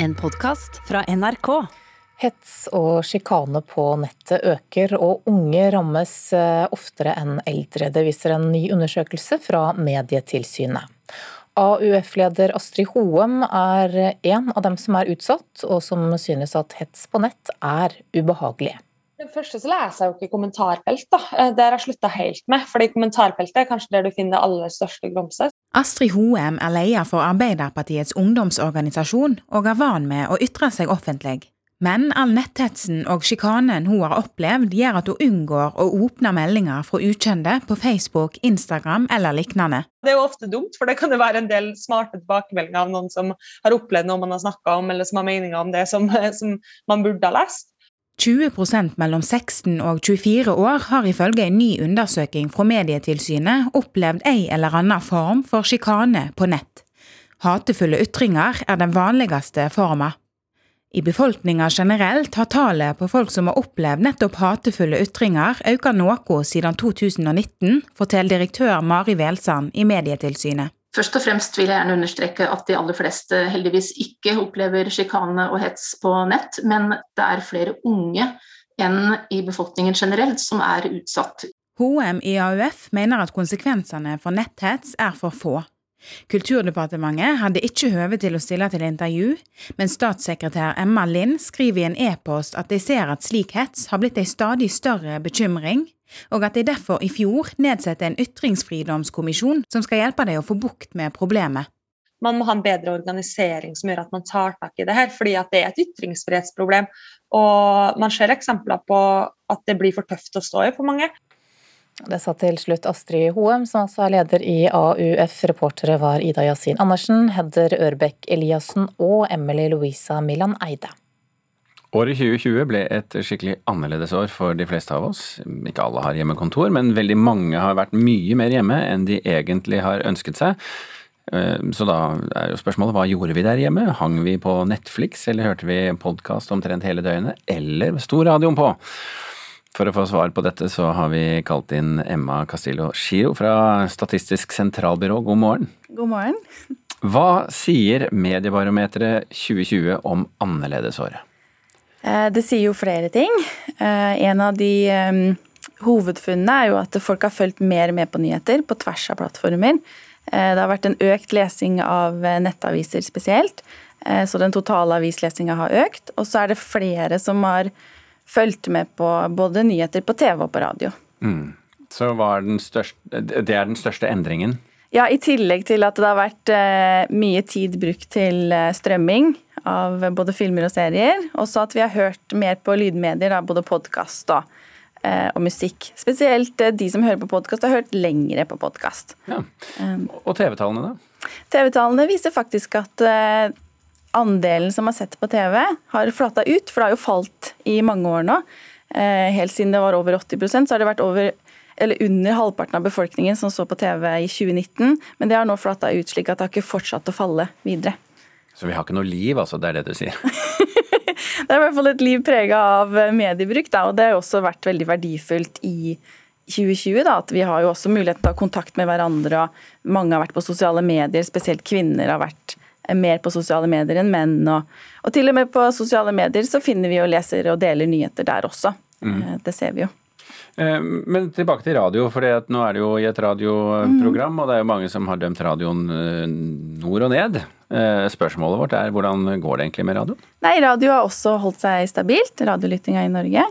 En podkast fra NRK. Hets og sjikane på nettet øker, og unge rammes eh, oftere enn eldre. Det viser en ny undersøkelse fra Medietilsynet. AUF-leder Astrid Hoem er en av dem som er utsatt, og som synes at hets på nett er ubehagelig. Det første så leser jeg jo ikke kommentarfelt, da. Eh, det har jeg slutta helt med. fordi kommentarfeltet er kanskje der du finner det aller største grumset. Astrid Hoem er leder for Arbeiderpartiets ungdomsorganisasjon, og er van med å ytre seg offentlig. Men all netthetsen og sjikanen hun har opplevd, gjør at hun unngår å åpne meldinger fra ukjente på Facebook, Instagram eller lignende. Det er jo ofte dumt, for det kan jo være en del smarte tilbakemeldinger av noen som har opplevd noe man har snakka om, eller som har meninger om det som, som man burde ha lest. 20% mellom 16 og 24 år har ifølge en ny undersøking fra Medietilsynet opplevd ei eller annen form for sjikane på nett. Hatefulle ytringer er den vanligste forma. I befolkninga generelt har tallet på folk som har opplevd nettopp hatefulle ytringer, økt noe siden 2019, forteller direktør Mari Velsand i Medietilsynet. Først og fremst vil jeg gjerne understreke at de aller fleste heldigvis ikke opplever sjikane og hets på nett, men det er flere unge enn i befolkningen generelt som er utsatt. HM i AUF mener at konsekvensene for netthets er for få. Kulturdepartementet hadde ikke høve til å stille til intervju, men statssekretær Emma Lind skriver i en e-post at de ser at slik hets har blitt en stadig større bekymring, og at de derfor i fjor nedsetter en ytringsfridomskommisjon som skal hjelpe deg å få bukt med problemet. Man må ha en bedre organisering som gjør at man tar tak i det her, fordi at det er et ytringsfrihetsproblem. Og man ser eksempler på at det blir for tøft å stå i for mange. Det sa til slutt Astrid Hoem, som altså er leder i AUF. Reportere var Ida Yasin Andersen, Hedder Ørbekk Eliassen og Emily Louisa Milan Eide. Året 2020 ble et skikkelig annerledes år for de fleste av oss. Ikke alle har hjemmekontor, men veldig mange har vært mye mer hjemme enn de egentlig har ønsket seg. Eh, så da er jo spørsmålet hva gjorde vi der hjemme? Hang vi på Netflix, eller hørte vi podkast omtrent hele døgnet? Eller sto radioen på? For å få svar på dette så har vi kalt inn Emma Castillo Giro fra Statistisk sentralbyrå. God morgen. God morgen. Hva sier Mediebarometeret 2020 om annerledesåret? Eh, det sier jo flere ting. Eh, en av de hovedfunnene er jo at folk har fulgt mer med på nyheter på tvers av plattformer. Det har vært en økt lesing av nettaviser spesielt, så den totale avislesinga har økt. Og så er det flere som har fulgt med på både nyheter på TV og på radio. Mm. Så den største, det er den største endringen? Ja, i tillegg til at det har vært eh, mye tid brukt til eh, strømming av både filmer og serier. Også at vi har hørt mer på lydmedier, da, både podkast og, eh, og, musikk. Spesielt de som hører på podkast, har hørt lengre på podkast. Ja. Um, og TV-tallene, da? TV-tallene viser faktisk at andelen som har sett på TV, har flata ut. For det har jo falt i mange år nå. Eh, helt siden det var over 80% så har det vært over eller under halvparten av befolkningen som så på TV i 2019. Men det har nå flata ut, slik at det har ikke fortsatt å falle videre. Så vi har ikke noe liv, altså? Det er det du sier? det er i hvert fall et liv prega av mediebruk, da, og det har også vært veldig verdifullt i 2020. Da, at vi har jo også mulighet til å ha kontakt med hverandre, og mange har vært på sosiale medier, spesielt kvinner har vært mer på sosiale medier enn menn. Og, og, til og med på sosiale medier så finner vi og leser og deler nyheter der også. Mm. Eh, det ser vi jo. Eh, men tilbake til radio, for nå er det jo i et radioprogram, mm. og det er jo mange som har dømt radioen eh, nord og ned. Spørsmålet vårt er hvordan går det egentlig med radio? Nei, Radio har også holdt seg stabilt, radiolyttinga i Norge.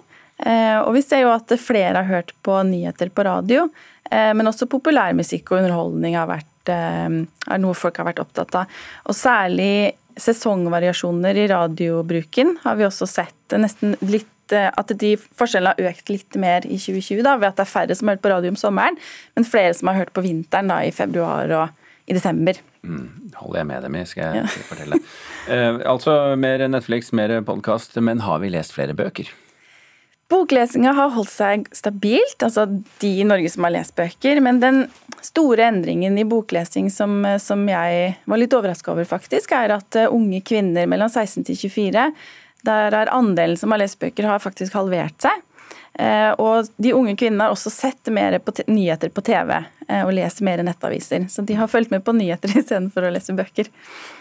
Og vi ser jo at flere har hørt på nyheter på radio, men også populærmusikk og underholdning har vært Eh, er noe folk har vært opptatt av. Og særlig sesongvariasjoner i radiobruken har vi også sett nesten litt eh, at de forskjellene har økt litt mer i 2020 da, ved at det er færre som har hørt på radio om sommeren, men flere som har hørt på vinteren da, i februar og i desember. Mm, holder jeg med dem i, skal jeg ja. fortelle. Eh, altså mer Netflix, mer podkast, men har vi lest flere bøker? Boklesinga har holdt seg stabilt, altså de i Norge som har lest bøker. Men den store endringen i boklesing som, som jeg var litt overraska over, faktisk, er at eh, unge kvinner mellom 16 til 24, der er andelen som har lest bøker, har faktisk halvert seg. Eh, og de unge kvinnene har også sett mer på nyheter på TV eh, og leser mer nettaviser. Så de har fulgt med på nyheter istedenfor å lese bøker.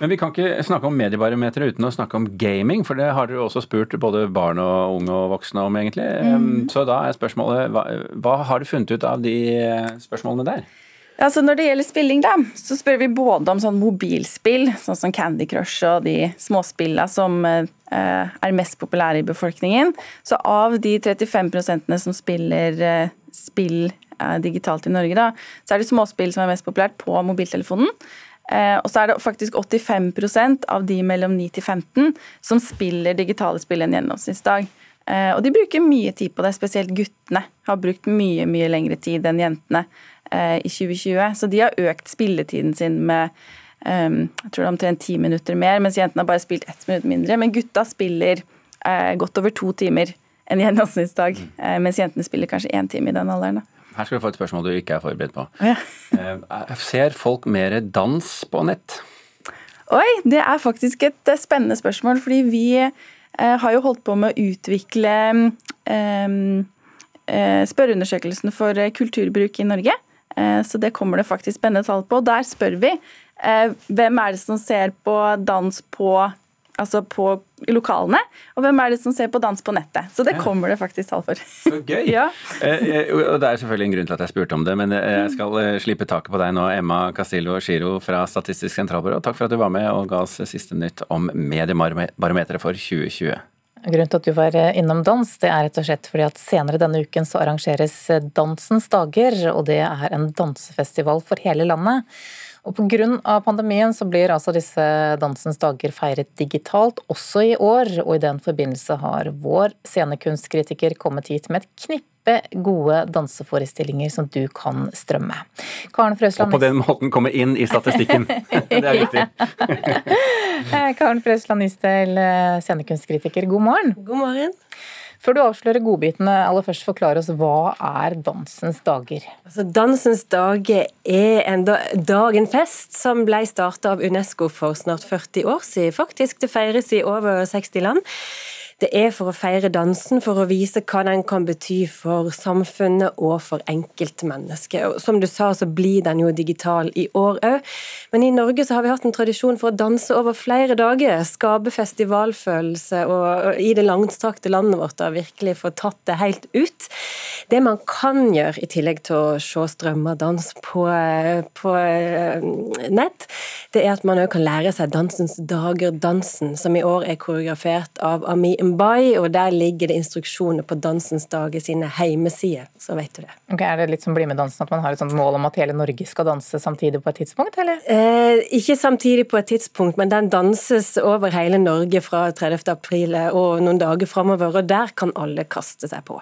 Men vi kan ikke snakke om mediebarometer uten å snakke om gaming, for det har dere også spurt både barn og unge og voksne om, egentlig. Mm. Så da er spørsmålet hva, hva har du funnet ut av de spørsmålene der? Altså når det gjelder spilling, da, så spør vi både om sånn mobilspill, sånn som Candy Crush og de småspillene som eh, er mest populære i befolkningen. Så av de 35 som spiller eh, spill eh, digitalt i Norge, da, så er det småspill som er mest populært på mobiltelefonen. Og så er det faktisk 85% av de mellom 9 til 15 som spiller digitale spill en gjennomsnittsdag. Og de bruker mye tid på det, spesielt guttene har brukt mye, mye lengre tid enn jentene. Eh, i 2020. Så de har økt spilletiden sin med um, jeg tror det er omtrent ti minutter mer, mens jentene har bare spilt ett minutt mindre. Men gutta spiller uh, godt over to timer en gjennomsnittsdag, uh, mens jentene spiller kanskje én time i den alderen. Her skal du få et spørsmål du ikke er forberedt på. Ja. uh, ser folk mer dans på nett? Oi, det er faktisk et spennende spørsmål, fordi vi har jo holdt på med å utvikle um, spørreundersøkelsen for kulturbruk i Norge. Eh, så det kommer det faktisk spennende tall på. Der spør vi eh, hvem er det som ser på dans på altså på lokalene, og hvem er det som ser på dans på nettet. Så det kommer det faktisk tall for. Så gøy! ja. Eh, og Det er selvfølgelig en grunn til at jeg spurte om det, men jeg skal slippe taket på deg nå, Emma Castillo Giro fra Statistisk sentralbyrå. Takk for at du var med og ga oss siste nytt om mediebarometeret for 2020. Grunnen til at du var eh, innom dans, det er rett og slett fordi at senere denne uken så arrangeres eh, Dansens dager, og det er en dansefestival for hele landet. Og Pga. pandemien så blir altså disse Dansens dager feiret digitalt også i år, og i den forbindelse har vår scenekunstkritiker kommet hit med et knippe gode danseforestillinger som du kan strømme. Karen Frøsland Og på den måten komme inn i statistikken. det er viktig. Karen Frøsland Nistel, eh, scenekunstkritiker, god morgen. God morgen. Før du avslører godbitene, aller først forklare oss hva er dansens dager? Altså, dansens dager er en, dag, en fest, som ble starta av Unesco for snart 40 år siden. Faktisk, det feires i over 60 land. Det er for å feire dansen, for å vise hva den kan bety for samfunnet og for enkeltmennesket. Som du sa, så blir den jo digital i år òg. Men i Norge så har vi hatt en tradisjon for å danse over flere dager. Skape festivalfølelse og i det langstrakte landet vårt har virkelig få tatt det helt ut. Det man kan gjøre, i tillegg til å se strømmer dans på, på eh, nett, det er at man òg kan lære seg Dansens dager, dansen, som i år er koreografert av Ami Mbai, og der ligger det instruksjoner på Dansens dager sine heimesider, så vet du det. Ok, Er det litt som Bli med dansen, at man har et sånt mål om at hele Norge skal danse samtidig på et tidspunkt, eller? Eh, ikke samtidig på et tidspunkt, men den danses over hele Norge fra 30. april og noen dager framover, og der kan alle kaste seg på.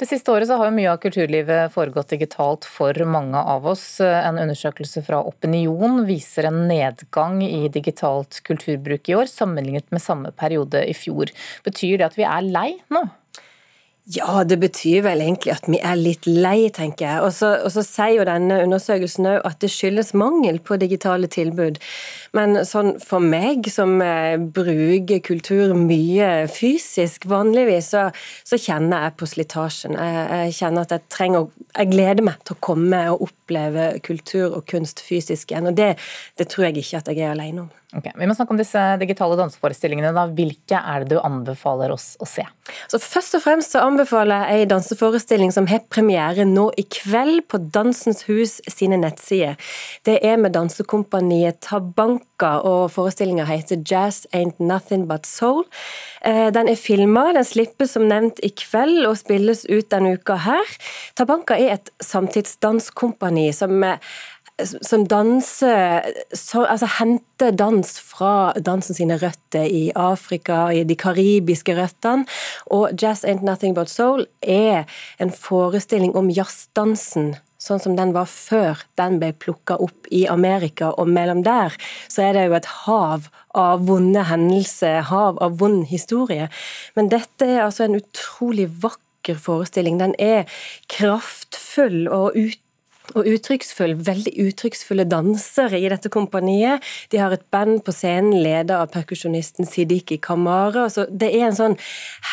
Det siste året så har jo mye av kulturlivet foregått digitalt for mange av oss. En undersøkelse fra Opinion viser en nedgang i digitalt kulturbruk i år, sammenlignet med samme periode i fjor. Betyr det at vi er lei nå? Ja, det betyr vel egentlig at vi er litt lei, tenker jeg. Og så, og så sier jo denne undersøkelsen òg at det skyldes mangel på digitale tilbud. Men sånn for meg, som eh, bruker kultur mye fysisk vanligvis, så, så kjenner jeg på slitasjen. Jeg, jeg, kjenner at jeg trenger Jeg gleder meg til å komme og oppleve kultur og kunst fysisk igjen. Og det, det tror jeg ikke at jeg er alene om. Okay, vi må snakke om disse digitale danseforestillingene. Da. Hvilke er det du anbefaler oss å se? Så først og fremst så anbefaler jeg en danseforestilling som har premiere nå i kveld på Dansens Hus sine nettsider. Det er med dansekompaniet Tabanka, og forestillinga heter Jazz Ain't Nothing But Soul. Eh, den er filma, den slippes som nevnt i kveld og spilles ut denne uka her. Tabanka er et samtidsdanskompani som som danser så, Altså henter dans fra dansen sine røtter i Afrika, i de karibiske røttene. Og Jazz Ain't Nothing But Soul er en forestilling om jazzdansen sånn som den var før den ble plukka opp i Amerika, og mellom der så er det jo et hav av vonde hendelser, hav av vond historie. Men dette er altså en utrolig vakker forestilling. Den er kraftfull og ut og uttrykksfull, veldig uttrykksfulle dansere i dette kompaniet. De har et band på scenen ledet av perkusjonisten Sidiki Kamara. Så det er en sånn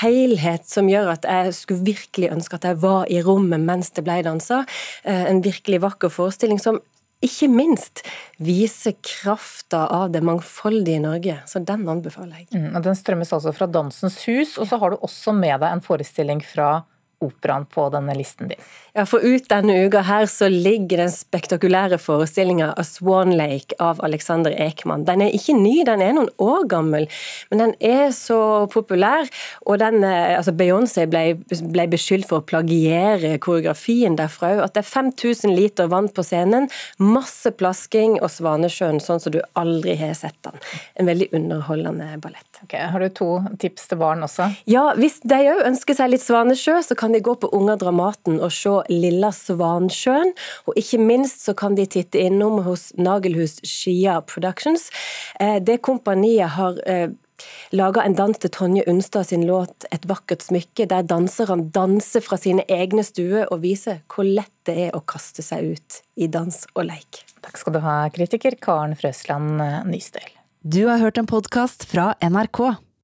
helhet som gjør at jeg skulle virkelig ønske at jeg var i rommet mens det ble dansa. Eh, en virkelig vakker forestilling som ikke minst viser krafta av det mangfoldige Norge. Så den anbefaler jeg. Mm, den strømmes altså fra Dansens Hus, og så har du også med deg en forestilling fra operaen på denne listen din. Ja, for ut denne uka her så ligger den spektakulære forestillinga A Swan Lake av Alexander Ekman. Den er ikke ny, den er noen år gammel, men den er så populær. Og den, eh, altså Beyoncé ble, ble beskyldt for å plagiere koreografien derfra òg. At det er 5000 liter vann på scenen, masse plasking og Svanesjøen sånn som du aldri har sett den. En veldig underholdende ballett. Okay, har du to tips til barn også? Ja, hvis de òg ønsker seg litt Svanesjø, så kan de gå på Unger Dramaten og se Lilla Svansjøen. Og ikke minst så kan de titte innom hos Nagelhus Skia Productions. Eh, det kompaniet har eh, laga en dans til Tonje Unstad sin låt 'Et vakkert smykke', der danserne danser fra sine egne stuer og viser hvor lett det er å kaste seg ut i dans og leik. Takk skal du ha, kritiker Karen Frøsland Nystøl. Du har hørt en podkast fra NRK.